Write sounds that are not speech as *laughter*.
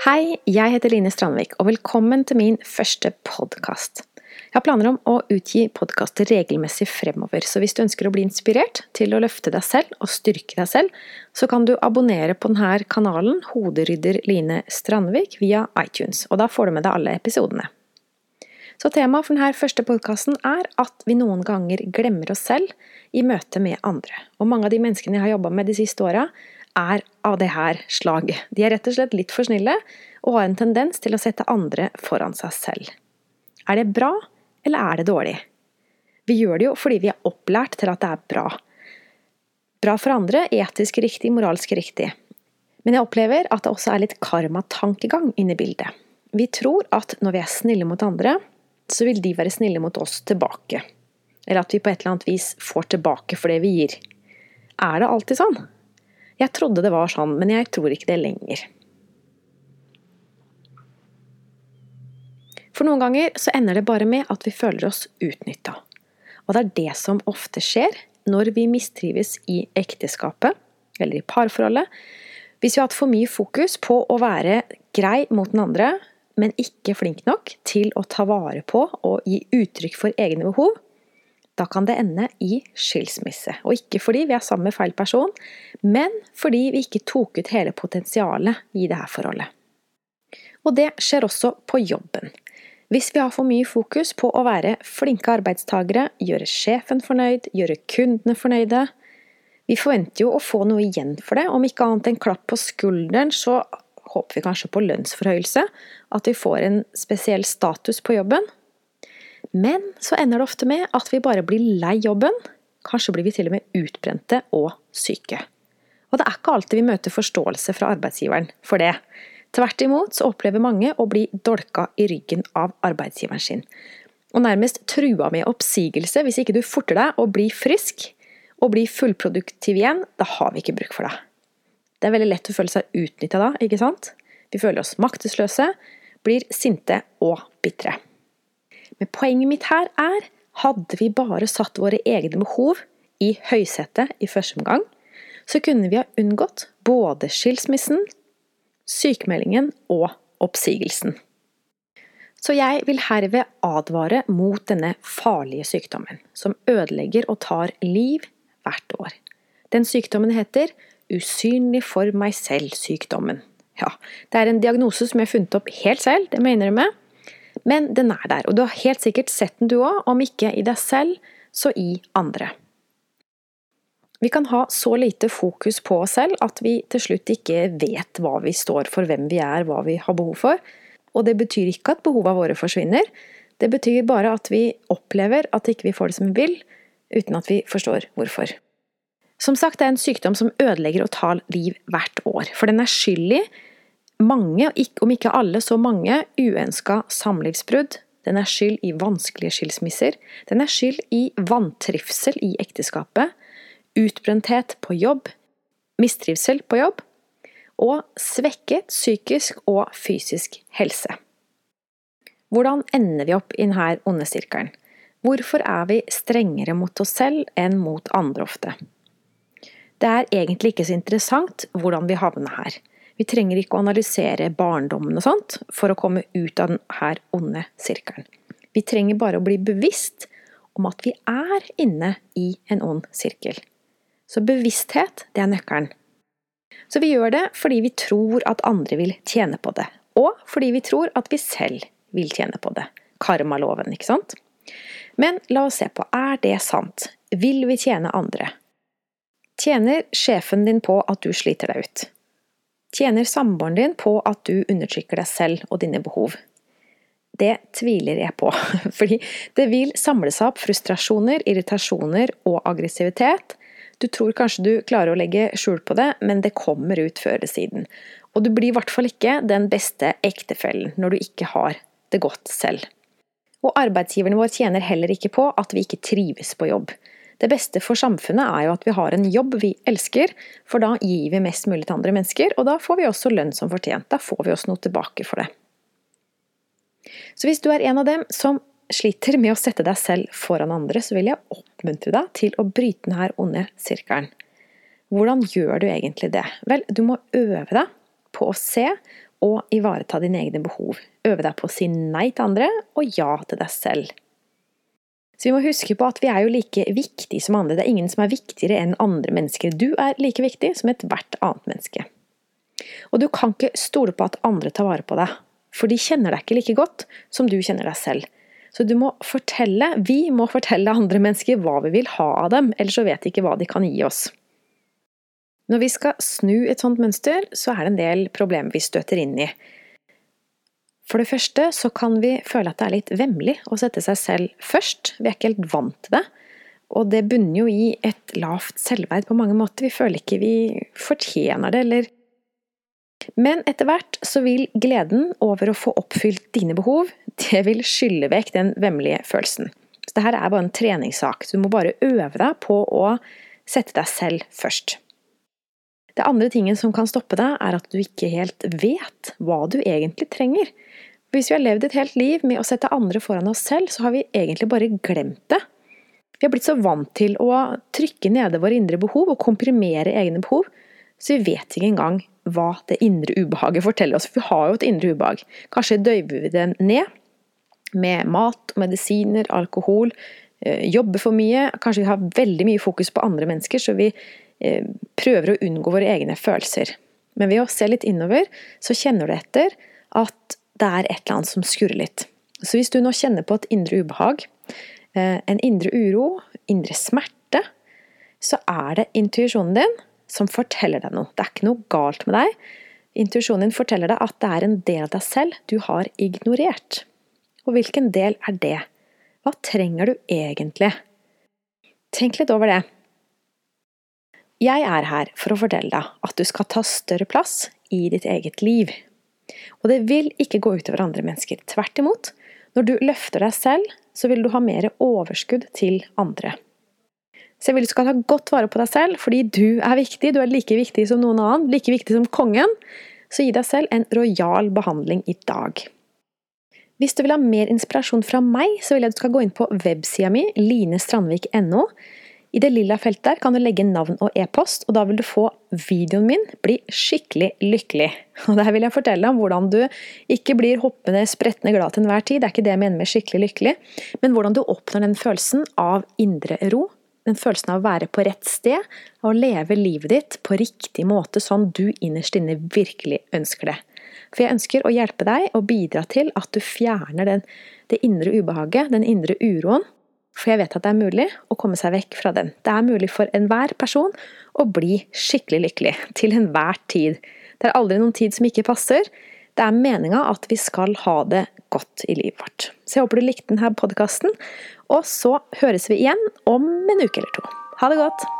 Hei, jeg heter Line Strandvik, og velkommen til min første podkast. Jeg har planer om å utgi podkaster regelmessig fremover, så hvis du ønsker å bli inspirert til å løfte deg selv og styrke deg selv, så kan du abonnere på denne kanalen Hoderydder Line Strandvik via iTunes, og da får du med deg alle episodene. Så temaet for denne første podkasten er at vi noen ganger glemmer oss selv i møte med andre. Og mange av de menneskene jeg har jobba med de siste åra, er av det her slaget. De er rett og slett litt for snille, og har en tendens til å sette andre foran seg selv. Er det bra, eller er det dårlig? Vi gjør det jo fordi vi er opplært til at det er bra. Bra for andre, etisk riktig, moralsk riktig. Men jeg opplever at det også er litt karmatankegang inne i bildet. Vi tror at når vi er snille mot andre, så vil de være snille mot oss tilbake. Eller at vi på et eller annet vis får tilbake for det vi gir. Er det alltid sånn? Jeg trodde det var sånn, men jeg tror ikke det lenger. For noen ganger så ender det bare med at vi føler oss utnytta. Og det er det som ofte skjer når vi mistrives i ekteskapet, eller i parforholdet. Hvis vi har hatt for mye fokus på å være grei mot den andre, men ikke flink nok til å ta vare på og gi uttrykk for egne behov, da kan det ende i skilsmisse. Og ikke fordi vi er sammen med feil person, men fordi vi ikke tok ut hele potensialet i dette forholdet. Og det skjer også på jobben. Hvis vi har for mye fokus på å være flinke arbeidstagere, gjøre sjefen fornøyd, gjøre kundene fornøyde Vi forventer jo å få noe igjen for det, om ikke annet enn klapp på skulderen, så håper vi kanskje på lønnsforhøyelse, at vi får en spesiell status på jobben. Men så ender det ofte med at vi bare blir lei jobben. Kanskje blir vi til og med utbrente og syke. Og det er ikke alltid vi møter forståelse fra arbeidsgiveren for det. Tvert imot så opplever mange å bli dolka i ryggen av arbeidsgiveren sin. Og nærmest trua med oppsigelse hvis ikke du forter deg å bli frisk og bli fullproduktiv igjen, da har vi ikke bruk for deg. Det er veldig lett å føle seg utnytta da, ikke sant? Vi føler oss maktesløse, blir sinte og bitre. Men poenget mitt her er hadde vi bare satt våre egne behov i høysetet i første omgang, så kunne vi ha unngått både skilsmissen, sykemeldingen og oppsigelsen. Så jeg vil herved advare mot denne farlige sykdommen, som ødelegger og tar liv hvert år. Den sykdommen heter usynlig for meg selv-sykdommen. Ja, det er en diagnose som jeg har funnet opp helt selv, det må jeg innrømme. Men den er der, og du har helt sikkert sett den du òg, om ikke i deg selv, så i andre. Vi kan ha så lite fokus på oss selv at vi til slutt ikke vet hva vi står for, hvem vi er, hva vi har behov for. Og det betyr ikke at behovene våre forsvinner, det betyr bare at vi opplever at ikke vi får det som vi vil, uten at vi forstår hvorfor. Som sagt, det er en sykdom som ødelegger og tar liv hvert år, for den er skyld i mange, om ikke alle, så mange, uønska samlivsbrudd. Den er skyld i vanskelige skilsmisser. Den er skyld i vantrivsel i ekteskapet, utbrenthet på jobb, mistrivsel på jobb, og svekket psykisk og fysisk helse. Hvordan ender vi opp i denne onde sirkelen? Hvorfor er vi strengere mot oss selv enn mot andre ofte? Det er egentlig ikke så interessant hvordan vi havner her. Vi trenger ikke å analysere barndommen og sånt for å komme ut av denne onde sirkelen. Vi trenger bare å bli bevisst om at vi er inne i en ond sirkel. Så bevissthet, det er nøkkelen. Så vi gjør det fordi vi tror at andre vil tjene på det, og fordi vi tror at vi selv vil tjene på det. Karmaloven, ikke sant? Men la oss se på, er det sant? Vil vi tjene andre? Tjener sjefen din på at du sliter deg ut? Tjener samboeren din på at du undertrykker deg selv og dine behov? Det tviler jeg på, *laughs* fordi det vil samle seg opp frustrasjoner, irritasjoner og aggressivitet. Du tror kanskje du klarer å legge skjul på det, men det kommer ut før eller siden. Og du blir i hvert fall ikke den beste ektefellen når du ikke har det godt selv. Og arbeidsgiverne våre tjener heller ikke på at vi ikke trives på jobb. Det beste for samfunnet er jo at vi har en jobb vi elsker, for da gir vi mest mulig til andre mennesker, og da får vi også lønn som fortjent. Da får vi også noe tilbake for det. Så hvis du er en av dem som sliter med å sette deg selv foran andre, så vil jeg oppmuntre deg til å bryte denne onde sirkelen. Hvordan gjør du egentlig det? Vel, du må øve deg på å se og ivareta dine egne behov. Øve deg på å si nei til andre og ja til deg selv. Så vi må huske på at vi er jo like viktige som andre. Det er ingen som er viktigere enn andre mennesker. Du er like viktig som ethvert annet menneske. Og du kan ikke stole på at andre tar vare på deg, for de kjenner deg ikke like godt som du kjenner deg selv. Så du må fortelle, vi må fortelle andre mennesker hva vi vil ha av dem, ellers så vet de ikke hva de kan gi oss. Når vi skal snu et sånt mønster, så er det en del problemer vi støter inn i. For det første så kan vi føle at det er litt vemmelig å sette seg selv først. Vi er ikke helt vant til det. Og det bunner jo i et lavt selvverd på mange måter. Vi føler ikke vi fortjener det, eller Men etter hvert så vil gleden over å få oppfylt dine behov, det vil skylle vekk den vemmelige følelsen. Så det her er bare en treningssak. Du må bare øve deg på å sette deg selv først. Det andre tingen som kan stoppe deg, er at du ikke helt vet hva du egentlig trenger. Hvis vi har levd et helt liv med å sette andre foran oss selv, så har vi egentlig bare glemt det. Vi har blitt så vant til å trykke nede våre indre behov og komprimere egne behov, så vi vet ikke engang hva det indre ubehaget forteller oss. For vi har jo et indre ubehag. Kanskje døyver vi det ned med mat, medisiner, alkohol, eh, jobber for mye. Kanskje vi har veldig mye fokus på andre mennesker, så vi prøver å unngå våre egne følelser. Men ved å se litt innover, så kjenner du etter at det er et eller annet som skurrer litt. Så hvis du nå kjenner på et indre ubehag, eh, en indre uro, indre smerte, så er det intuisjonen din som forteller deg noe. Det er ikke noe galt med deg. Intuisjonen din forteller deg at det er en del av deg selv du har ignorert. Og hvilken del er det? Hva trenger du egentlig? Tenk litt over det. Jeg er her for å fortelle deg at du skal ta større plass i ditt eget liv. Og det vil ikke gå utover andre mennesker. Tvert imot. Når du løfter deg selv, så vil du ha mer overskudd til andre. Så jeg vil du skal ta godt vare på deg selv, fordi du er viktig. Du er like viktig som noen annen, like viktig som kongen. Så gi deg selv en rojal behandling i dag. Hvis du vil ha mer inspirasjon fra meg, så vil jeg at du skal gå inn på websida mi, linestrandvik.no. I det lilla feltet der kan du legge navn og e-post, og da vil du få videoen min bli skikkelig lykkelig. *laughs* Og Der vil jeg fortelle om hvordan du ikke blir hoppende, sprettende glad til enhver tid, det er ikke det jeg mener med skikkelig lykkelig, men hvordan du oppnår den følelsen av indre ro, den følelsen av å være på rett sted, og leve livet ditt på riktig måte, sånn du innerst inne virkelig ønsker det. For jeg ønsker å hjelpe deg og bidra til at du fjerner den, det indre ubehaget, den indre uroen, for jeg vet at det er mulig å komme seg vekk fra den. Det er mulig for enhver person å bli skikkelig lykkelig. Til enhver tid. Det er aldri noen tid som ikke passer. Det er meninga at vi skal ha det godt i livet vårt. Så jeg håper du likte denne podkasten, og så høres vi igjen om en uke eller to. Ha det godt!